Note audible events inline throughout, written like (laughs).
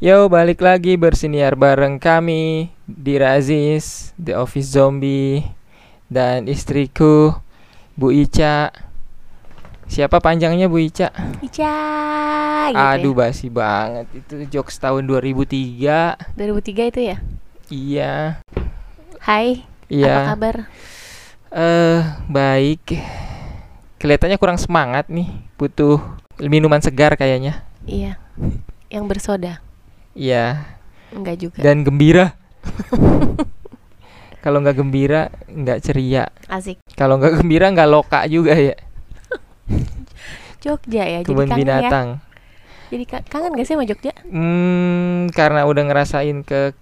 Yo, balik lagi bersiniar bareng kami di Razis, The Office Zombie, dan istriku Bu Ica. Siapa panjangnya Bu Ica? Ica gitu Aduh, ya. basi banget. Itu jokes tahun 2003. 2003 itu ya Iya. Hai apa Iya. kabar Eh, baik. Kelihatannya kurang semangat nih. Butuh minuman segar kayaknya. Iya Yang bersoda Iya, Enggak juga dan gembira. (laughs) Kalau nggak gembira, nggak ceria. Asik Kalau nggak gembira, nggak loka juga ya. (laughs) Jogja ya Kebun Jadi kangen ya binatang. Jadi ka- kangen gak sih sama Jogja Hmm, karena udah ngerasain ke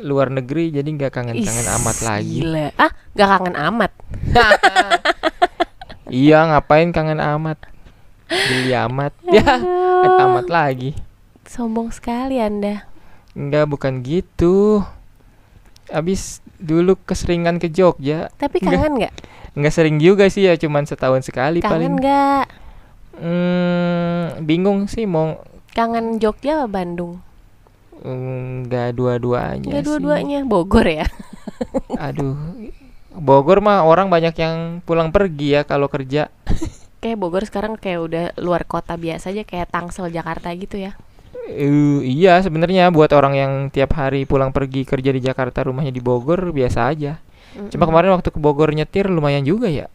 luar negeri, jadi nggak kangen-kangen amat lagi. Gila Ah gak kangen amat (laughs) iya, ngapain kangen amat? Beli amat. Ya, amat lagi. Sombong sekali anda Enggak, bukan gitu. Abis dulu keseringan ke Jogja. Tapi Enggak. kangen gak Nggak sering juga sih ya, cuman setahun sekali paling. Kangen gak Hmm, bingung sih mau Kangen Jogja apa Bandung enggak dua-duanya Enggak dua-duanya Bogor ya (laughs) Aduh. Bogor mah orang banyak yang pulang pergi ya kalau kerja. (laughs) Kayak Bogor sekarang kayak udah luar kota biasa aja Kayak Tangsel Jakarta gitu ya Eh, iya sebenarnya buat orang yang tiap hari pulang pergi kerja di Jakarta rumahnya di Bogor biasa aja. Cuma Mm-mm. kemarin waktu ke Bogor nyetir lumayan juga ya.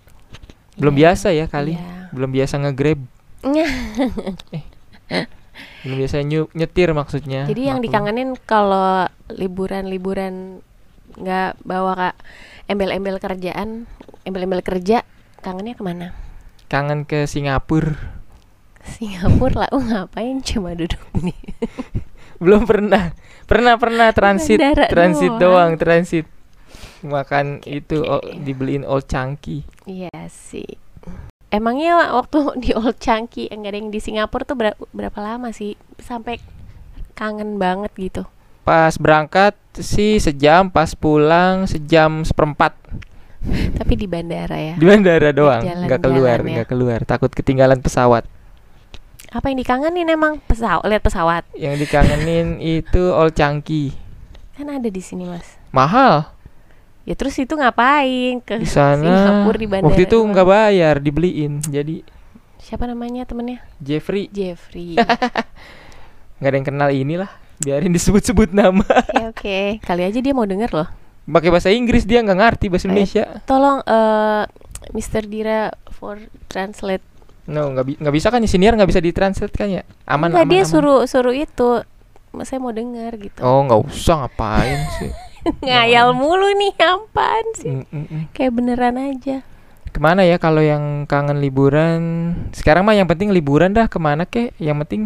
Belum Iya. biasa ya kali. Iya. Belum biasa nge-grab. (laughs) eh. Belum biasa nyu- nyetir maksudnya. Jadi yang Maklum. dikangenin kalau liburan-liburan nggak bawa kak embel-embel kerjaan, embel-embel kerja, kangennya ke mana? kangen ke Singapura. Singapura lah, oh ngapain cuma duduk nih? (laughs) Belum pernah. Pernah pernah transit, Bandara transit doang. doang, transit. Makan Oke, itu oh, dibeliin old chunky. Iya sih. Emangnya waktu (laughs) di Old Chunky enggak ada yang di Singapura tuh ber- berapa lama sih sampai kangen banget gitu? Pas berangkat sih sejam, pas pulang sejam seperempat Tapi di bandara ya. di bandara doang, nggak keluar, ya. nggak keluar, takut ketinggalan pesawat. Apa yang dikangenin emang pesawat? Lihat pesawat Yang dikangenin itu old chunky, kan ada di sini mas. mahal Ya terus itu ngapain ke di sana. Singapura di bandara? Waktu itu nggak bayar, dibeliin. Jadi Siapa namanya temennya? Jeffrey Jeffrey. (laughs) nggak ada yang kenal inilah, biarin disebut-sebut nama. Oke oke. Kali aja dia mau denger loh. Pakai bahasa Inggris dia nggak ngerti bahasa Eh, Indonesia. Tolong eh Mr. Dira for translate. No, nggak bi- bisa kan senior nggak bisa ditranslate kan ya? Aman Enggak aman. dia aman. suruh suruh itu. Saya mau denger gitu. Oh nggak usah ngapain sih? (laughs) Ngayal mulu nih apaan sih? Mm, mm, mm. Kayak beneran aja. Ke mana ya kalau yang kangen liburan? Sekarang mah yang penting liburan dah ke mana kek? Yang penting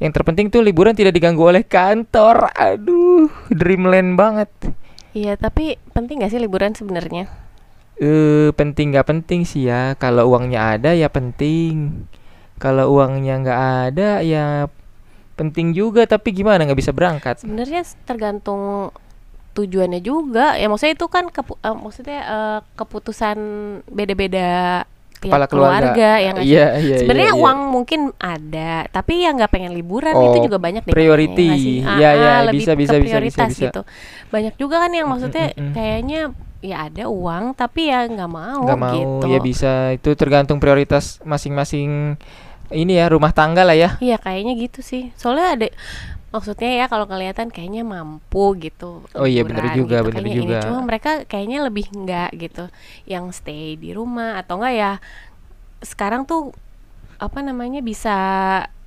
yang terpenting tuh liburan tidak diganggu oleh kantor. Aduh, dreamland banget. Iya, tapi penting gak sih liburan sebenarnya? Eh penting nggak penting sih ya. Kalau uangnya ada ya penting. Kalau uangnya nggak ada ya penting juga. Tapi gimana nggak bisa berangkat? Sebenarnya tergantung tujuannya juga. Ya maksudnya itu kan kepu- eh, maksudnya eh, keputusan beda-beda Kepala keluarga. ya nggak sih? Iya iya. Sebenarnya iya, iya. uang mungkin ada, tapi yang nggak pengen liburan Oh, itu juga banyak deh. priority. nggak sih? Iya, iya, lebih bisa, ke bisa, bisa, bisa, prioritas bisa. gitu. Banyak juga kan yang maksudnya mm, mm, mm. kayaknya ya ada uang tapi ya nggak mau nggak mau gitu. ya bisa itu tergantung prioritas masing-masing ini ya rumah tangga lah ya Iya kayaknya gitu sih. Soalnya ada maksudnya ya kalau kelihatan kayaknya mampu gitu. Oh iya, liburan juga, gitu, bener kayaknya ini. juga. Cuma mereka kayaknya lebih enggak gitu. Yang stay di rumah atau enggak ya sekarang tuh apa namanya bisa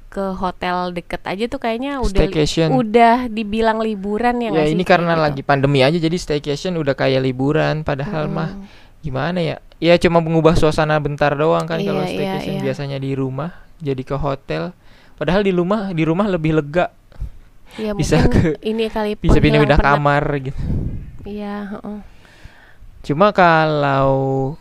ke hotel deket aja tuh kayaknya udah Staycation. udah dibilang liburan ya ya sih? ini karena gitu. lagi pandemi aja jadi staycation udah kayak liburan padahal mah Mm. gimana ya ya cuma mengubah suasana bentar doang kan kalau Iya, iya, staycation iya. biasanya di rumah jadi ke hotel padahal di rumah di rumah lebih lega Ya, bisa mungkin ini kali bisa pindah-pindah kamar gitu Iya, heeh. cuma kalau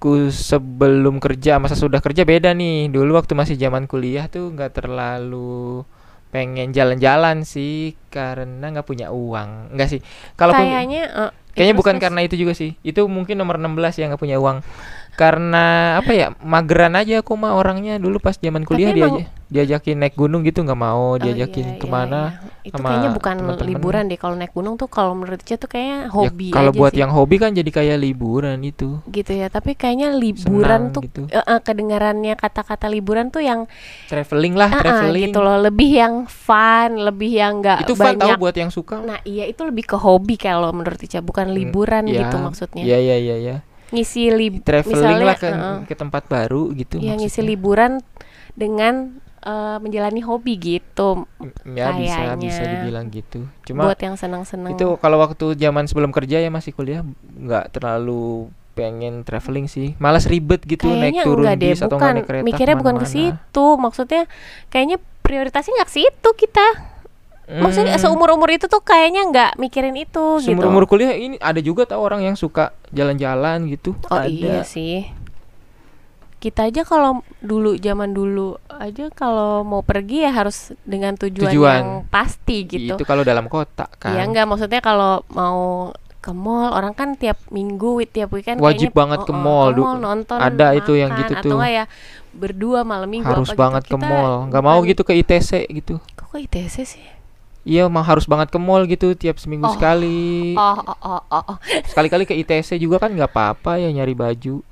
aku sebelum kerja masa sudah kerja beda nih dulu waktu masih zaman kuliah tuh nggak terlalu pengen jalan-jalan sih karena nggak punya uang. Enggak sih. Kalau Kayaknya eh, kayaknya bukan karena itu juga sih. Itu mungkin nomor 16 yang nggak punya uang. Karena apa ya? Mageran aja aku mah orangnya dulu pas zaman kuliah dia emang- diajakin naik gunung gitu nggak mau, Oh, diajakin iya, iya, ke mana. iya. Itu sama kayaknya bukan teman-teman. liburan deh kalau naik gunung tuh kalau menurut tuh kayaknya Ya, hobi kalau aja buat sih. yang hobi kan jadi kayak liburan itu. gitu ya tapi kayaknya liburan Senang tuh gitu. eh, eh, kedengarannya kata-kata liburan tuh yang Traveling lah, ah, ah, traveling. gitu loh lebih yang fun lebih yang nggak Itu fun tahu banyak buat yang suka. nah iya itu lebih ke hobi kalau menurut Ica bukan liburan Ya, gitu maksudnya Iya iya iya ya. Ngisi lib Traveling misalnya lah ke, eh, ke tempat baru gitu ya ngisi maksudnya. liburan dengan eh, menjalani hobi gitu. Ya bisa bisa dibilang gitu. Cuma buat yang senang-senang. itu kalau waktu zaman sebelum kerja ya masih kuliah nggak terlalu pengen traveling sih. Malas ribet gitu naik kayaknya turun enggak deh bis atau bukan. naik kereta mikirnya bukan ke situ. Maksudnya kayaknya prioritasnya nggak ke situ kita maksudnya Hmm, seumur umur itu tuh kayaknya nggak mikirin itu gitu seumur umur kuliah ini ada juga tau orang yang suka jalan-jalan gitu. oh ada. iya sih kita aja kalau dulu zaman dulu aja kalau mau pergi ya harus dengan tujuan, Tujuan. yang pasti gitu Itu kalau dalam kota kan. Iya enggak maksudnya kalau mau ke mall orang kan tiap minggu tiap weekend Wajib kayaknya, banget ke oh, oh, mall, Du. nonton Ada itu yang makan, gitu atau tuh. enggak ya berdua malam minggu harus apa gitu. banget ke Kita mall. Nggak mau gitu ke ITC gitu. kok ke ITC sih Iya, mah harus banget ke mall gitu tiap seminggu Oh. sekali. oh oh oh oh, oh. Sekali-kali ke ITC juga kan nggak apa-apa ya nyari baju.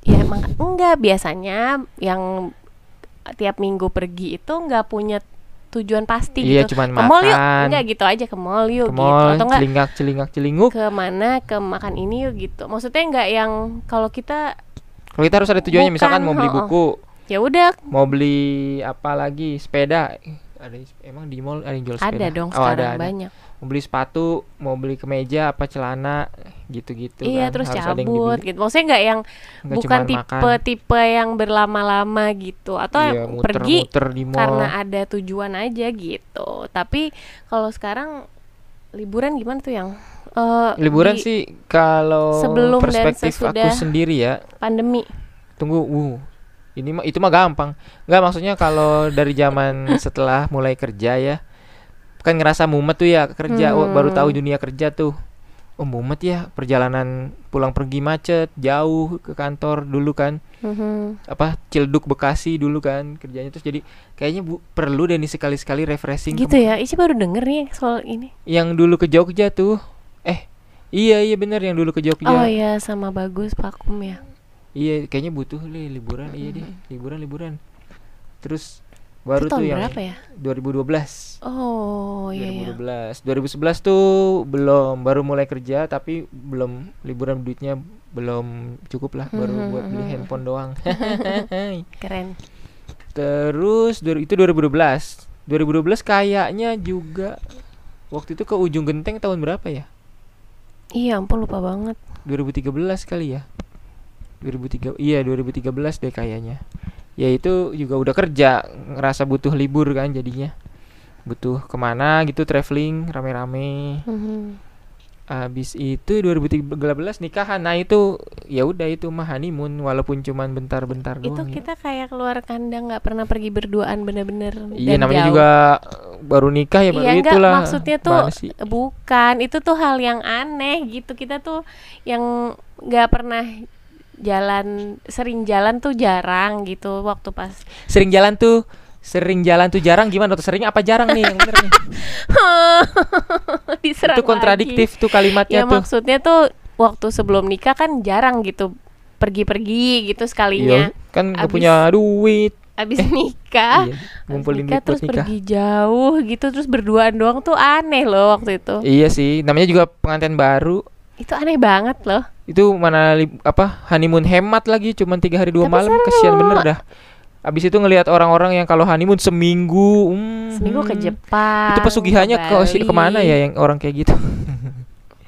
ya emang enggak biasanya yang tiap minggu pergi itu enggak punya tujuan pasti Iya, gitu cuman ke mall yuk makan. enggak gitu aja ke mall yuk Ke gitu mall, atau enggak celingak, celingak, celinguk. ke mana ke makan ini yuk gitu maksudnya enggak yang kalau kita Kalau kita harus ada tujuannya, misalkan Bukan, mau beli buku, ya udah mau beli apa lagi, sepeda. Ada emang di mall ada yang jual sepeda. ada dong oh, sekarang ada, ada. banyak. Mau beli sepatu, mau beli kemeja apa celana, gitu-gitu iya kan. terus Harus cabut gitu. Maksudnya enggak yang Nggak bukan tipe-tipe yang berlama-lama gitu. Atau Iya, yang pergi muter-muter di mall. karena ada tujuan aja gitu. Tapi kalau sekarang liburan gimana tuh yang? Eh, Liburan di sih kalau sebelum dan perspektif aku sesudah sendiri ya, pandemi. Tunggu uh ini mah itu mah gampang. Nggak maksudnya kalau dari zaman (laughs) setelah mulai kerja ya kan ngerasa mumet tuh ya kerja oh, baru tahu Hmm. dunia kerja tuh. Oh mumet ya perjalanan pulang pergi macet jauh ke kantor dulu kan. Mhm. apa Cilduk Bekasi dulu kan kerjanya. Terus jadi kayaknya bu perlu deh nih sekali-sekali refreshing gitu ya Ici baru denger nih soal ini. Yang dulu ke Jogja tuh. Eh iya iya bener yang dulu ke Jogja. Oh iya sama bagus Pakum ya Iya, kayaknya butuh li liburan. Iya deh, liburan liburan. Terus baru itu tuh yang berapa ya 2012. oh iya iya 2012. 2011 tuh belum baru mulai kerja tapi belum liburan duitnya belum cukup lah baru Mhm, buat beli mhm. handphone doang. (laughs) keren Terus itu 2012. 2012 kayaknya juga waktu itu ke ujung genteng tahun berapa ya? iya ampun lupa banget 2013 kali ya 2003 iya 2013 deh kayaknya. Ya itu juga udah kerja ngerasa butuh libur kan jadinya. Butuh ke mana gitu traveling rame-rame. Mhm. abis itu 2013 nikahan. Nah itu ya udah itu mah honeymoon walaupun cuman bentar-bentar itu doang ya. kita kayak keluar kandang nggak pernah pergi berduaan bener-bener iya dan namanya jauh. juga baru nikah ya baru Iya enggak itulah. maksudnya tuh bukan itu tuh hal yang aneh gitu. Kita tuh yang nggak pernah jalan sering jalan tuh jarang gitu waktu pas. Sering jalan tuh sering jalan tuh jarang. Gimana tuh? Sering apa jarang nih? Yang bener nih. (laughs) Diserang itu kontradiktif tuh lagi. kalimatnya ya tuh. maksudnya tuh waktu sebelum nikah kan jarang gitu. Pergi-pergi gitu sekalinya. Iya, kan Abis- punya duit. abis nikah Iya, abis ngumpulin nikah terus nikah. pergi jauh gitu terus berduaan doang tuh aneh loh waktu itu. Iya sih, namanya juga pengantin baru. itu aneh banget loh Itu mana apa honeymoon hemat lagi, cuman tiga hari dua Tapi malam, seru. kesian bener dah. Abis itu ngelihat orang-orang yang kalau honeymoon seminggu, hmm, seminggu ke Jepang Itu pesugihannya ke Bali. ke mana ya yang orang kayak gitu? (laughs)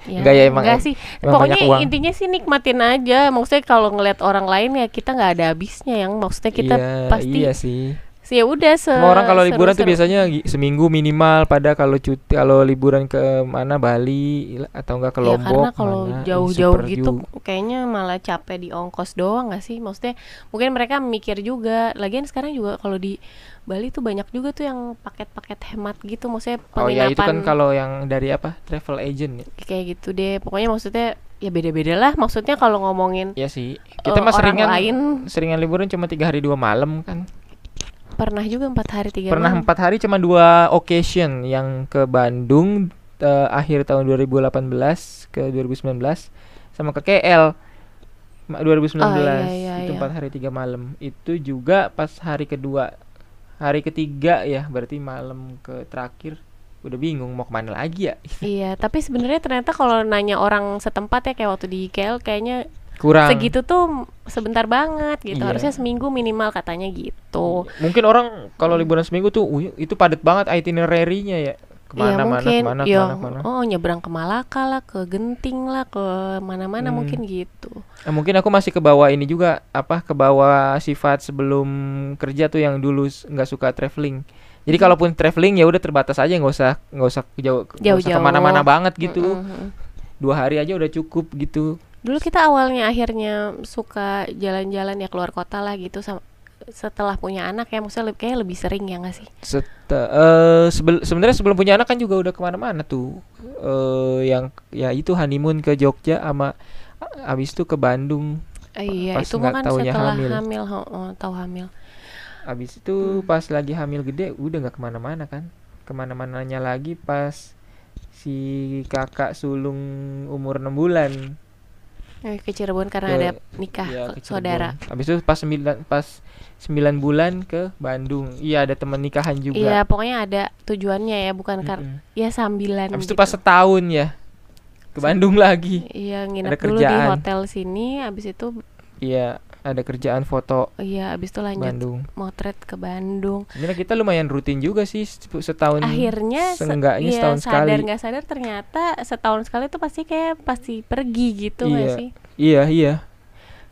Ya, Enggak ya, emang enggak em- sih. emang Pokoknya intinya sih nikmatin aja. Maksudnya kalau ngeliat orang lain ya kita nggak ada habisnya yang maksudnya kita iya, pasti iya sih. Ya udah se Semua orang kalau liburan tuh seru-seru. biasanya seminggu minimal pada kalau cuti kalau liburan ke mana Bali atau enggak ke ya Lombok karena kalau jauh-jauh gitu juga. kayaknya malah capek di ongkos doang gak sih maksudnya mungkin mereka mikir juga lagian sekarang juga kalau di Bali tuh banyak juga tuh yang paket-paket hemat gitu maksudnya Oh ya itu kan penginapan kalau yang dari apa travel agent ya. kayak gitu deh pokoknya maksudnya ya beda-beda lah maksudnya kalau ngomongin Iya sih. Kita eh, mah orang seringan lain seringan liburan cuma tiga hari dua malam kan. Pernah juga empat hari tiga Pernah malam. empat hari cuma dua occasion. Yang ke Bandung eh, akhir tahun 2018 ke 2019 sama ke KL Ma- 2019 Oh, iya, iya, itu iya. empat hari tiga malam. Itu juga pas hari kedua hari ketiga ya berarti malam ke terakhir. Udah bingung mau ke mana lagi ya. Iya tapi sebenarnya ternyata kalau nanya orang setempat ya kayak waktu di KL kayaknya kurang segitu tuh sebentar banget gitu Iya. harusnya seminggu minimal katanya gitu mungkin orang kalau liburan seminggu tuh "Wih, itu padat banget itinerary-nya ya ke mana Iya, mana mungkin ke mana ya, ke mana ke mana oh nyebrang ke Malaka lah ke Genting lah ke mana-mana Hmm. mungkin gitu Eh, mungkin aku masih ke bawah ini juga apa ke bawah sifat sebelum kerja tuh yang dulu nggak suka traveling. Jadi Hmm. kalaupun traveling ya udah terbatas aja nggak usah nggak usah jauh usah Jauh-jauh. ke mana-mana banget gitu. Mm-mm, mm-mm. Dua hari aja udah cukup gitu. Dulu kita awalnya akhirnya suka jalan-jalan ya keluar kota lah gitu sama setelah punya anak ya maksudnya lebih kayak lebih sering ya nggak sih Set, eh, sebel- sebenarnya sebelum punya anak kan juga udah ke mana-mana tuh. eh yang ya itu honeymoon ke Jogja sama a- abis itu ke Bandung. Eh, iya Pas itu kan setelah hamil. hamil, oh, oh, tahu hamil Abis itu Hmm. pas lagi hamil gede udah nggak ke mana-mana kan. Ke mana-mananya lagi pas si kakak sulung umur 6 bulan. Eh, ke Cirebon karena Ke- ada nikah Iya, ke- saudara Habis itu pas 9 pas 9 bulan ke Bandung. Iya, ada teman nikahan juga. iya pokoknya ada tujuannya ya bukan karena Mm-mm. ya sambilan Habis itu gitu. pas setahun ya ke Bandung lagi. iya nginep dulu di hotel sini habis itu Iya, ada kerjaan foto iya habis itu lanjut Bandung. motret ke Bandung Sebenarnya kita lumayan rutin juga sih se- setahun. akhirnya se- seenggaknya iya, setahun sadar sekali. nggak sadar ternyata setahun sekali tuh pasti kayak pasti pergi gitu Iya. sih Iya, iya.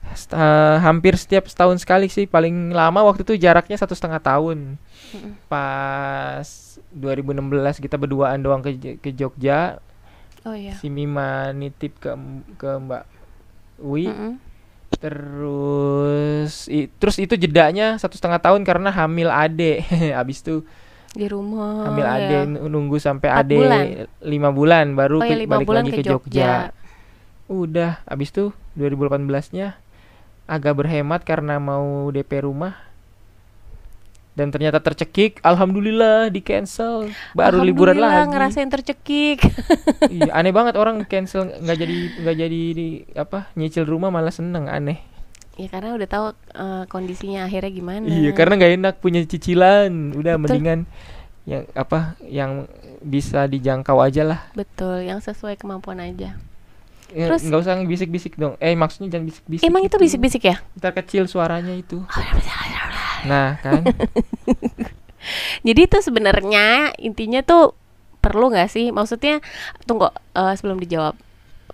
Eh, hampir setiap setahun sekali sih. Paling lama waktu itu jaraknya satu setengah tahun. Mm-mm. Pas 2016 kita berduaan doang ke ke Jogja. oh iya Si Mima nitip ke ke Mbak Wi. Mm-mm. Terus i- terus itu jedanya satu setengah tahun karena hamil ade. (laughs) Abis itu di rumah hamil ya. ade n- nunggu sampai ade bulan. lima bulan baru oh ya lima balik bulan lagi ke ke Jogja. Jogja Udah, abis itu 2018-nya agak berhemat karena mau DP rumah. Dan ternyata tercekik, alhamdulillah di cancel. Baru liburan Alhamdulillah lagi. ngerasain tercekik Iya, (laughs) aneh banget orang cancel nggak jadi nggak jadi di apa nyicil rumah malah seneng aneh. ya karena udah tahu eh, kondisinya akhirnya gimana Iya, karena nggak enak punya cicilan. Udah Betul. mendingan yang apa yang bisa dijangkau aja lah. betul yang sesuai kemampuan aja Ya, Terus- nggak usah bisik-bisik dong. Eh maksudnya jangan bisik-bisik. emang itu gitu. bisik-bisik ya Ntar kecil suaranya itu. Nah kan. (laughs) jadi itu sebenarnya intinya tuh perlu nggak sih maksudnya tunggu eh, sebelum dijawab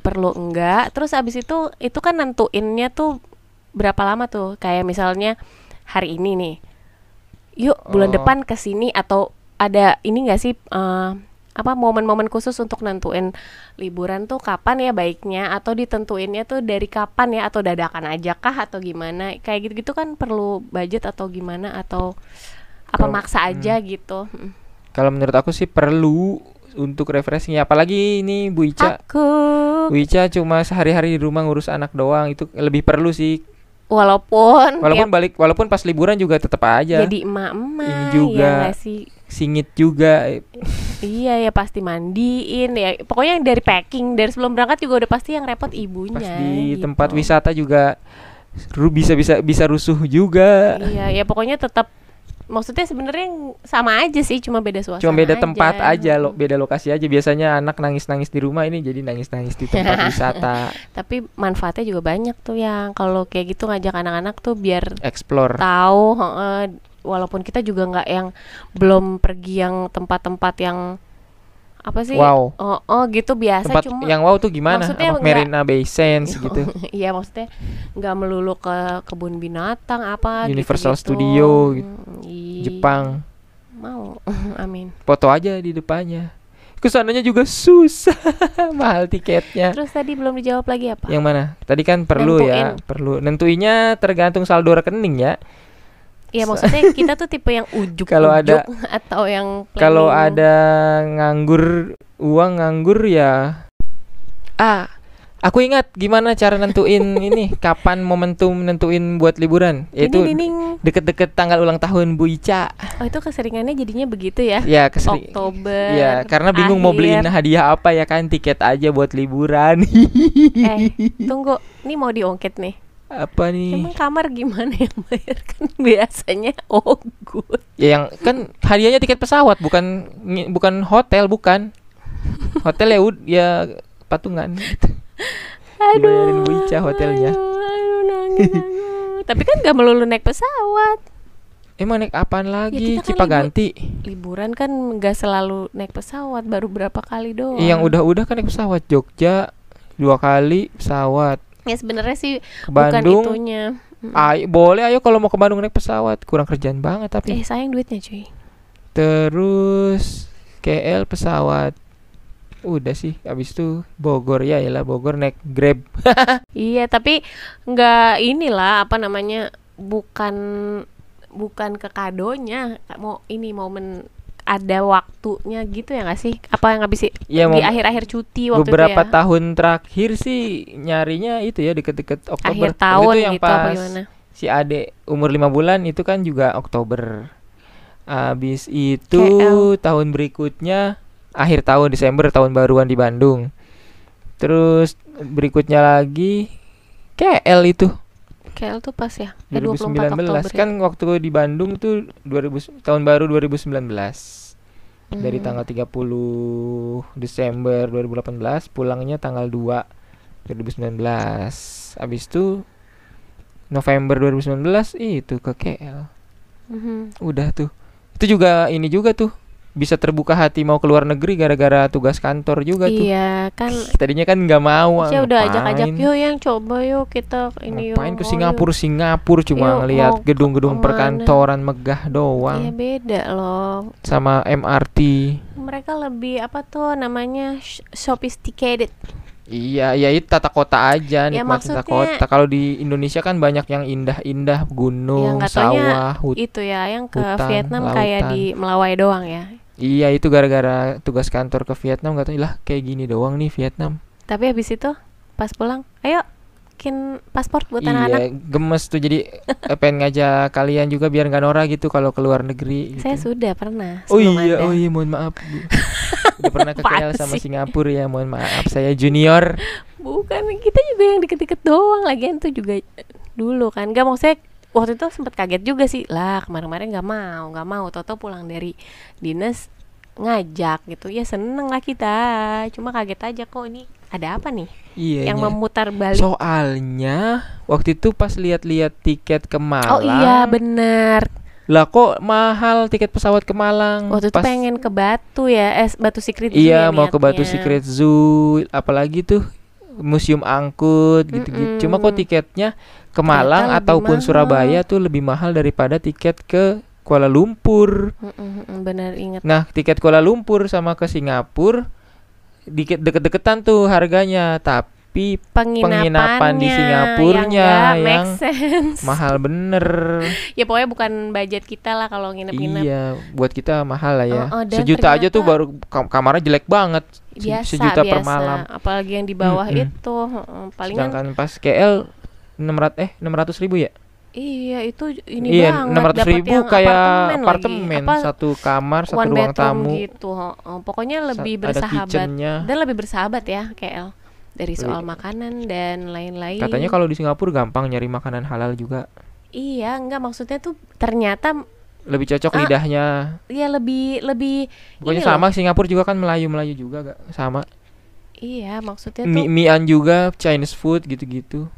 perlu enggak terus abis itu itu kan nentuinnya tuh berapa lama tuh kayak misalnya hari ini nih yuk bulan Oh. depan ke sini atau ada ini nggak sih eh, apa momen-momen khusus untuk nentuin liburan tuh kapan ya baiknya atau ditentuinnya tuh dari kapan ya atau dadakan aja kah atau gimana kayak gitu-gitu kan perlu budget atau gimana atau apa Kalau- maksa hmm. aja gitu Mm. Kalau menurut aku sih perlu untuk refreshing ya. Apalagi ini Bu Ica. aku Bu Ica cuma sehari-hari di rumah ngurus anak doang itu lebih perlu sih. walaupun Walaupun tiap balik walaupun pas liburan juga tetap aja. jadi emak-emak Ini juga. ya sih Singit juga. iya ya pasti mandiin ya pokoknya yang dari packing dari sebelum berangkat juga udah pasti yang repot ibunya Pas di gitu. tempat wisata juga ru bisa bisa bisa rusuh juga. iya ya pokoknya tetap maksudnya sebenarnya sama aja sih cuma beda suasana Cuma beda aja. tempat aja lo, beda lokasi aja. Biasanya anak nangis-nangis di rumah ini jadi nangis-nangis di tempat (laughs) wisata, tapi manfaatnya juga banyak tuh yang kalau kayak gitu ngajak anak-anak tuh biar explore. tahu heeh, walaupun kita juga nggak yang belum pergi yang tempat-tempat yang apa sih? Wow. Oh, oh gitu biasa Tempat cuma yang wow tuh gimana? maksudnya Apa enggak- Marina Bay Sands (laughs) gitu. Iya maksudnya nggak melulu ke kebun binatang apa Universal. Studio gitu. Hmm, iya. Jepang. mau (laughs) amin Foto aja di depannya. Ke sananya juga susah, (laughs) mahal tiketnya. terus tadi belum dijawab lagi apa Yang mana? Tadi kan perlu ya, perlu. Nentuinya tergantung saldo rekening ya. Iya maksudnya kita tuh tipe yang ujuk Kalau ada- atau yang Kalau ada nganggur uang nganggur ya. Ah, aku ingat gimana cara nentuin (laughs) ini kapan momentum nentuin buat liburan. Yaitu ding. deket-deket tanggal ulang tahun Bu Ica. oh itu keseringannya jadinya begitu ya Ya keseri. Oktober Ya, karena bingung mau akhir. beliin hadiah apa ya kan tiket aja buat liburan. eh tunggu ini mau diongket nih apa nih? emang kamar gimana yang bayar (laughs) kan biasanya oh good Ya yang kan hadiahnya tiket pesawat bukan bukan hotel bukan. Hotel ya ya patungan. (laughs) gitu. Dibayarin Bu Ica hotelnya. aduh, aduh, nangis tapi kan gak melulu naik pesawat Emang naik apaan lagi? kita kan Cipaganti. liburan kan nggak selalu naik pesawat baru berapa kali doang Yang udah-udah kan naik pesawat Jogja dua kali pesawat ya sebenarnya sih ke bukan Bandung. itunya. Mm. Ayo, boleh ayo kalau mau ke Bandung naik pesawat. Kurang kerjaan banget eh tapi sayang duitnya cuy. Terus KL pesawat. Udah sih abis itu Bogor. Ya lah Bogor naik Grab. (laughs) Iya, tapi nggak inilah apa namanya bukan bukan ke kadonya. Mau ini momen ada waktunya gitu ya nggak sih? Apa yang habis ya di akhir-akhir cuti waktu beberapa itu ya? tahun terakhir sih nyarinya itu ya deket-deket Oktober akhir Waktu tahun itu yang gitu apa pas gimana? si Ade umur lima bulan itu kan juga Oktober Abis itu KL. tahun berikutnya akhir tahun Desember tahun baruan di Bandung. Terus berikutnya lagi KL itu KL tuh pas ya? Eh, 24 2019 Oktober kan waktu di Bandung tuh 2000 tahun baru 2019. Dari Hmm. tanggal 30 Desember 2018 pulangnya tanggal 2 2019. Abis itu November 2019 itu ke KL. Mhm. Udah tuh. Itu juga ini juga tuh bisa terbuka hati mau keluar negeri gara-gara tugas kantor juga tuh. Iya, kan Tadinya kan nggak mau. saya udah ajak-ajak yuk yang coba yuk kita ini yuk. Ngapain ke Singapura? Singapura cuma Yuk, ngelihat mau gedung-gedung perkantoran megah yuk. Iya doang beda loh. sama MRT. Mereka lebih apa tuh namanya sophisticated. Iya, ya itu tata kota aja, Ya, nikmatin tata maksudnya- kota. Kalau di Indonesia kan banyak yang indah-indah, gunung, taunya sawah, hut- itu ya yang ke hutan, Vietnam kayak di Melawai doang ya. Iya, itu gara-gara tugas kantor ke Vietnam tahu lah kayak gini doang nih Vietnam. Tapi habis itu pas pulang, ayo bikin paspor buat iya, anak-anak. gemes tuh jadi eh, pengen ngajak kalian juga biar nggak norak gitu kalau keluar negeri. Saya gitu. sudah pernah. Oh iya, Anda. oh iya, mohon maaf. Bu. Udah pernah ke (laughs) KL sama? Singapura ya, mohon maaf. Saya junior. Bukan, kita juga yang deket-deket doang. Lagian tuh juga dulu kan. Gak mau saya waktu itu sempat kaget juga sih. Lah kemarin-kemarin nggak mau, nggak mau. Toto pulang dari dinas ngajak gitu. Ya seneng lah kita. Cuma kaget aja kok ini ada apa nih Iya. yang nya. memutar balik. Soalnya waktu itu pas lihat-lihat tiket ke Malang. oh iya bener. Lah kok mahal tiket pesawat ke Malang? Waktu itu Pas- pengen ke Batu ya, eh Batu Secret Zoo Iya, ya mau ke Batu. Secret Zoo, apalagi tuh museum angkut gitu-gitu. Cuma kok tiketnya ke Malang ataupun mahal. Surabaya tuh lebih mahal daripada tiket ke Kuala Lumpur. Mm-mm, mm, bener inget. Nah, tiket Kuala Lumpur sama ke Singapura dikit deket-deketan tuh harganya, tapi penginapan di Singapurnya yang, yang sense. mahal bener. (laughs) ya pokoknya bukan budget kita lah kalau nginep-nginep. Iya, buat kita mahal lah ya. Oh, oh, Sejuta aja tuh baru kam- kamarnya jelek banget. Biasa, Sejuta per biasa. malam. Apalagi yang di bawah Mm-mm. itu, palingan Sedangkan pas KL 600 eh 600 ribu ya? iya itu ini iya, banget 600 dapet ribu kayak apartemen. Apa, satu kamar, satu one ruang tamu. gitu. heeh. Pokoknya lebih bersahabat dan lebih bersahabat ya KL dari soal Lebih- makanan dan lain-lain. Katanya kalau di Singapura gampang nyari makanan halal juga. iya enggak maksudnya tuh ternyata Lebih cocok Ah, lidahnya. ya lebih lebih Pokoknya ini loh. sama Singapura juga kan Melayu-Melayu juga gak sama. Iya maksudnya tuh Mie mian juga Chinese food gitu-gitu.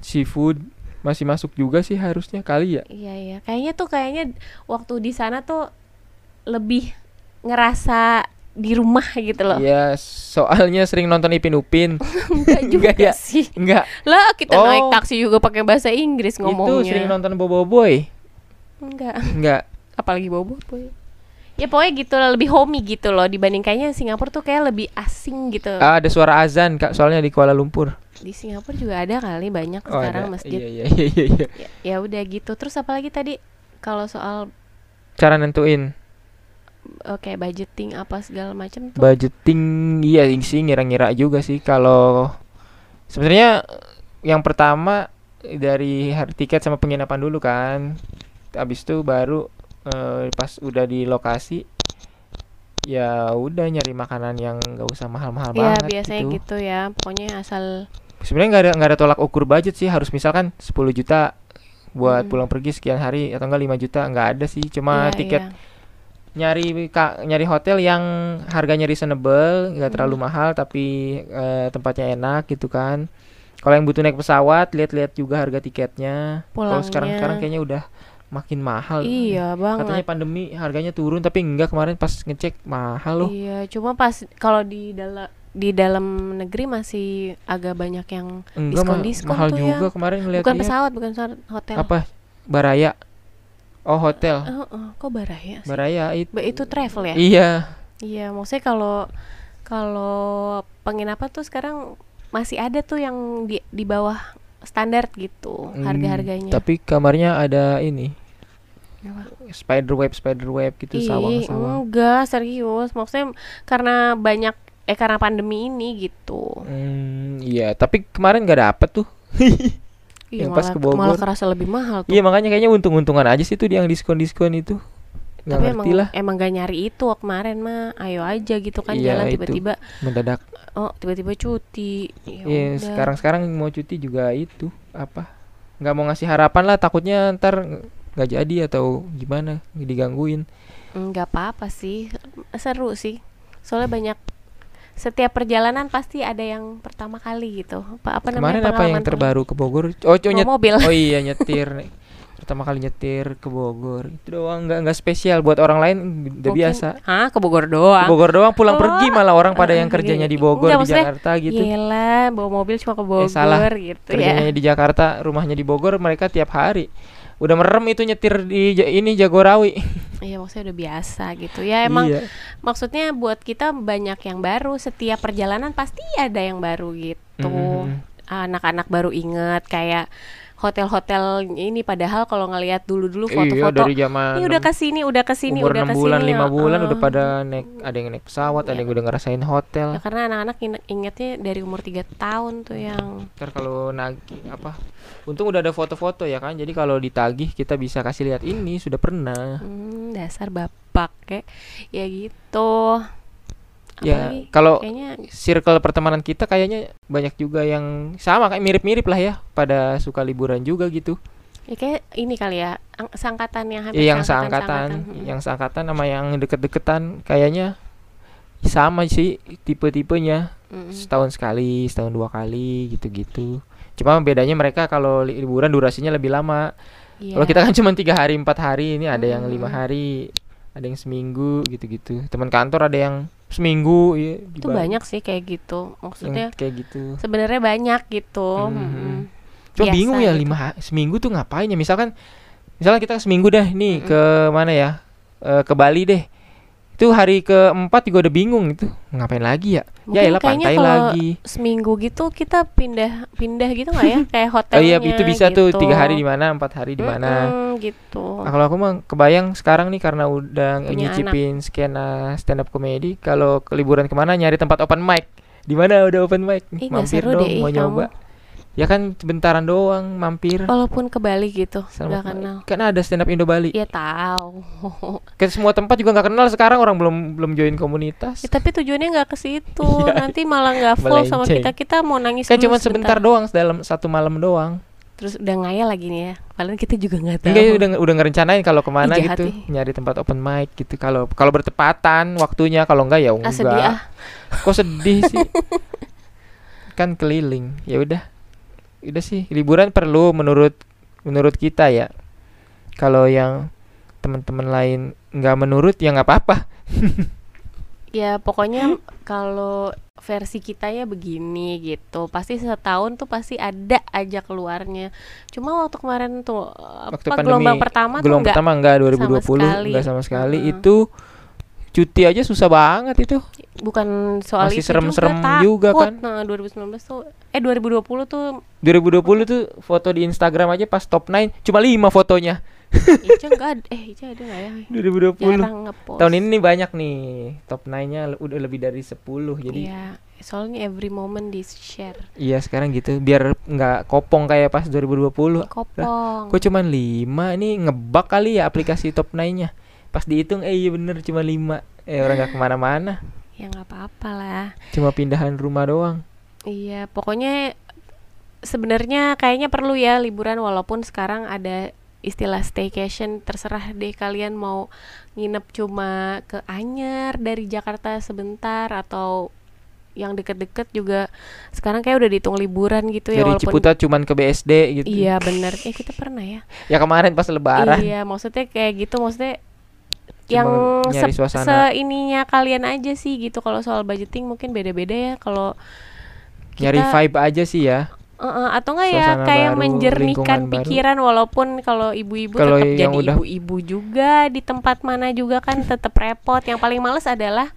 Seafood masih masuk juga sih harusnya kali ya. Iya iya, kayaknya tuh kayaknya waktu di sana tuh lebih ngerasa di rumah gitu loh. Iya, soalnya sering nonton Ipin Upin. Enggak (laughs) juga Enggak ya? sih. Enggak, Lah kita Oh. naik taksi juga pakai bahasa Inggris itu ngomongnya. sering nonton Bobo Boy. Enggak, Enggak. apalagi bobo boy. Ya pokoknya gitu lah, lebih homey gitu loh dibanding kayaknya Singapura tuh kayak lebih asing gitu. Ah, ada suara azan Kak, soalnya di Kuala Lumpur. Di Singapura juga ada kali banyak Oh, sekarang ada. masjid. Iya, iya, iya, iya, iya. Ya, ya udah gitu. Terus apalagi tadi kalau soal Cara nentuin oke budgeting apa segala macam tuh. budgeting iya sih ngira-ngira juga sih kalau sebenarnya yang pertama dari har- tiket sama penginapan dulu kan habis itu baru eh, pas udah di lokasi ya udah nyari makanan yang nggak usah mahal-mahal Ya banget biasanya gitu. gitu. ya. Pokoknya asal sebenarnya nggak ada nggak ada tolak ukur budget sih harus misalkan 10 juta buat Mm. pulang pergi sekian hari atau enggak 5 juta nggak ada sih cuma Iya, tiket iya. nyari ka, nyari hotel yang harganya reasonable nggak terlalu Hmm. mahal tapi eh, tempatnya enak gitu kan kalau yang butuh naik pesawat lihat-lihat juga harga tiketnya kalau sekarang sekarang kayaknya udah makin mahal Iya katanya banget. pandemi harganya turun tapi enggak kemarin pas ngecek mahal loh Iya, cuma pas kalau di dalam di dalam negeri masih agak banyak yang enggak mah- diskon-diskon mahal tuh juga ya. kemarin ngeliat bukan pesawat, bukan pesawat, hotel. apa baraya oh hotel Oh, oh, kok baraya sih? baraya itu Ba- itu travel ya? iya Iya, maksudnya kalau kalau penginapan tuh sekarang masih ada tuh yang di di bawah standar gitu Hmm, harga-harganya. tapi kamarnya ada ini Apa? spider web spider web gitu Ih, sawang-sawang enggak serius. Maksudnya karena banyak eh karena pandemi ini gitu. Hmm, iya, tapi kemarin nggak dapet tuh. (laughs) Iya, Yang pas malah, ke Bogor. malah kerasa lebih mahal tuh. Iya, makanya kayaknya untung-untungan aja sih tuh yang diskon-diskon itu. Nggak Tapi emang lah, emang gak nyari itu kemarin mah. Ayo aja gitu kan Iya, jalan tiba-tiba mendadak. oh tiba-tiba cuti. Ya Iya, udah. sekarang-sekarang mau cuti juga itu apa? Nggak mau ngasih harapan lah, takutnya ntar nggak jadi atau gimana, digangguin. nggak apa-apa sih. Seru sih. Soalnya banyak setiap perjalanan pasti ada yang pertama kali gitu. Apa apa Kemarin namanya apa yang terbaru ke Bogor? Oh, Bawa nyet- mobil. oh iya nyetir. Pertama kali nyetir ke Bogor. Itu doang nggak nggak spesial buat orang lain udah Mungkin- biasa. Hah, ke Bogor Ke doang. Bogor doang pulang Oh, pergi malah orang pada yang eh, kerjanya di. Bogor Enggak, di Jakarta gitu. Gila, bawa mobil cuma ke Bogor salah. gitu Kerjanya ya. di Jakarta, rumahnya di Bogor, mereka tiap hari. Udah merem itu nyetir di ini Jagorawi. (laughs) Iya, maksudnya udah biasa gitu. Ya emang Iya. maksudnya buat kita banyak yang baru. Setiap perjalanan pasti ada yang baru gitu. Mhm. Anak-anak baru inget kayak hotel-hotel ini padahal kalau ngelihat dulu-dulu Iya foto-foto dari zaman ini udah ke sini, udah ke sini, umur udah 6 ke sini. bulan, 5 bulan heeh. udah pada naik ada yang naik pesawat, ada Iya. yang udah ngerasain hotel. Ya, karena anak-anak ingetnya dari umur 3 tahun tuh yang Ntar kalau nagih apa? Untung udah ada foto-foto ya kan. Jadi kalau ditagih kita bisa kasih lihat ini sudah pernah. hmm, dasar bapak kayak ya gitu. Ya, kalau kayaknya circle pertemanan kita kayaknya banyak juga yang sama kayak mirip-mirip lah ya pada suka liburan juga gitu. ya kayak ini kali ya ang- seangkatan yang hampir Ya, yang seangkatan, seangkatan, yang seangkatan sama yang deket-deketan kayaknya sama sih tipe-tipenya. Mm-mm. Setahun sekali, setahun dua kali gitu-gitu. Cuma bedanya mereka kalau li- liburan durasinya lebih lama. Iya. Kalau kita kan cuma tiga hari, empat hari, ini ada yang lima Mm. hari, ada yang seminggu gitu-gitu. Teman kantor ada yang seminggu, ya, itu banyak sih kayak gitu yang maksudnya kayak gitu. sebenarnya banyak gitu Mhm. mm-mm. Cuma Biasa bingung ya gitu. lima seminggu tuh ngapain ya? Misalkan, misalnya kita seminggu dah nih Mm-mm. ke mana ya? Eh, ke Bali deh. Itu hari keempat juga udah bingung itu ngapain lagi ya? ya Mungkin elah kayaknya pantai kalau lagi. seminggu gitu kita pindah pindah gitu nggak ya (laughs) kayak Oh hotelnya iya itu bisa tuh gitu. tiga hari di mana, empat hari di mana. Gitu Nah, kalau aku mah kebayang sekarang nih karena udah Punya nyicipin skena stand up comedy, kalau ke liburan ke mana nyari tempat open mic. Di mana udah open mic? Ih, nggak mampir dong deh, mau ih, nyoba. Ya kan bentaran doang mampir. walaupun ke Bali gitu Sama nggak kenal Kan ada stand up Indo Bali. ya tahu (laughs) Ke semua tempat juga nggak kenal sekarang orang belum belum join komunitas. Ya, tapi tujuannya nggak ke situ (laughs) Iya. nanti malah nggak full sama kita kita mau nangis Kan cuma sebentar doang dalam satu malam doang. terus udah ngayal lagi nih ya padahal kita juga nggak tahu Enggak udah udah ngerencanain kalau ke mana Ih, gitu, ih. nyari tempat open mic gitu. Kalau kalau bertepatan waktunya, kalau enggak ya ah enggak. sedih ah Kok sedih sih? (laughs) kan keliling. Ya udah. Udah sih, liburan perlu menurut menurut kita ya. Kalau yang teman-teman lain nggak menurut ya nggak apa-apa. (laughs) ya pokoknya kalau versi kita ya begini gitu pasti setahun tuh pasti ada aja keluarnya cuma waktu kemarin tuh Waktu apa pandemi, gelombang pertama gelombang tuh enggak pertama enggak sama 2020 sekali. enggak sama sekali Mm-mm. itu cuti aja susah banget itu. Bukan soal Masih itu serem-serem juga, juga kan. Nah, 2019 tuh eh 2020 tuh 2020 tuh foto di Instagram aja pas top 9 cuma 5 fotonya. Ica enggak ada eh Ica ada enggak ya? 2020 jarang ngepost. Tahun ini nih banyak nih top 9-nya udah lebih dari 10 jadi Iya, soalnya every moment di share. Iya sekarang gitu biar nggak kopong kayak pas 2020 kopong. Kok cuman 5 Ini ngebug kali ya aplikasi top 9-nya Pas dihitung eh iya bener cuma 5 Eh orang gak ke mana-mana. Ya nggak apa-apa lah. Cuma pindahan rumah doang. Iya, pokoknya sebenarnya kayaknya perlu ya liburan walaupun sekarang ada istilah staycation. Terserah deh kalian mau nginep cuma ke Anyer dari Jakarta sebentar atau yang deket-deket juga sekarang kayak udah dihitung liburan gitu ya Dari walaupun Ciputat cuman ke BSD gitu. Iya bener. Eh kita pernah ya. Ya kemarin pas lebaran. Iya maksudnya kayak gitu. Maksudnya yang nyari se- suasana. seininya kalian aja sih gitu kalau soal budgeting mungkin beda-beda ya kalau Nyari vibe aja sih ya Heeh, atau enggak ya kayak baru, menjernihkan lingkungan baru. pikiran walaupun kalau ibu-ibu tetap yang jadi ibu-ibu juga di tempat mana juga kan tetap repot. Yang paling males adalah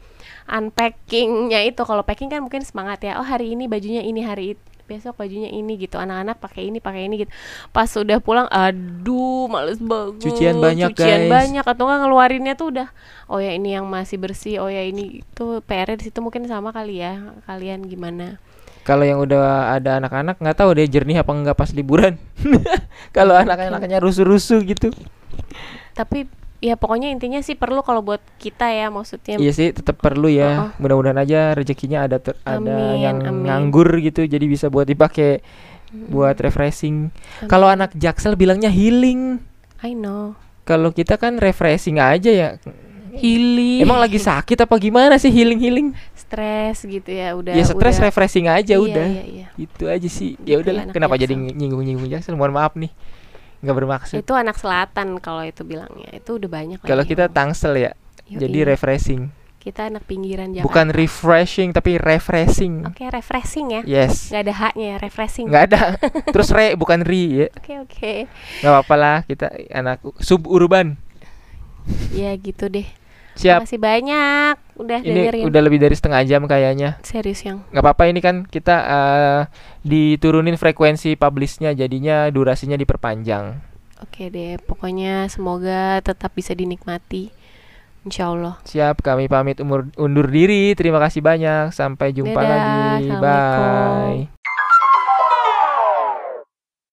unpackingnya itu. Kalau packing kan mungkin semangat ya. Oh hari ini bajunya ini hari it- besok bajunya ini gitu. Anak-anak pakai ini pakai ini gitu. Pas sudah pulang, aduh males banget. Cucian banyak, Cucian guys. banyak atau enggak ngeluarinnya tuh udah. Oh ya ini yang masih bersih. Oh ya ini tuh PR di situ mungkin sama kali ya. Kalian gimana? Kalau yang udah ada anak-anak nggak tahu deh jernih apa enggak pas liburan (laughs) Kalau anak-anaknya rusuh-rusuh gitu tapi ya pokoknya intinya sih perlu kalau buat kita ya maksudnya Iya sih tetap perlu ya Heeh. Mudah-mudahan aja rezekinya ada ter- ada Amin, yang amin. nganggur gitu Jadi bisa buat dipakai buat refreshing. Kalau anak jaksel bilangnya healing I know Kalau kita kan refreshing aja ya. healing Emang lagi sakit apa gimana sih healing healing? stres gitu ya udah Ya stres udah. refreshing aja Iya, udah. iya, iya. Itu aja sih. Ya Gitu udahlah. Kenapa jadi Jaksel. nyinggung-nyinggung Jaksel? Mohon maaf nih. Nggak bermaksud. itu anak selatan kalau itu bilangnya itu udah banyak Kalau kita yang- tangsel ya. Yoi. Jadi refreshing. kita anak pinggiran Jakarta Bukan refreshing tapi refreshing. oke refreshing ya Yes. nggak ada haknya ya refreshing Nggak ada. (laughs) Terus re bukan ri ya. oke oke Nggak apa-apa lah kita anak suburban. ya gitu deh Siap. Makasih banyak udah Ini dengerin. udah lebih dari setengah jam kayaknya. serius yang. Nggak apa-apa ini kan kita eh, diturunin frekuensi publishnya jadinya durasinya diperpanjang. Oke deh pokoknya semoga tetap bisa dinikmati. Insya Allah. Siap kami pamit umur undur diri. Terima kasih banyak. Sampai jumpa Dadah, lagi. Bye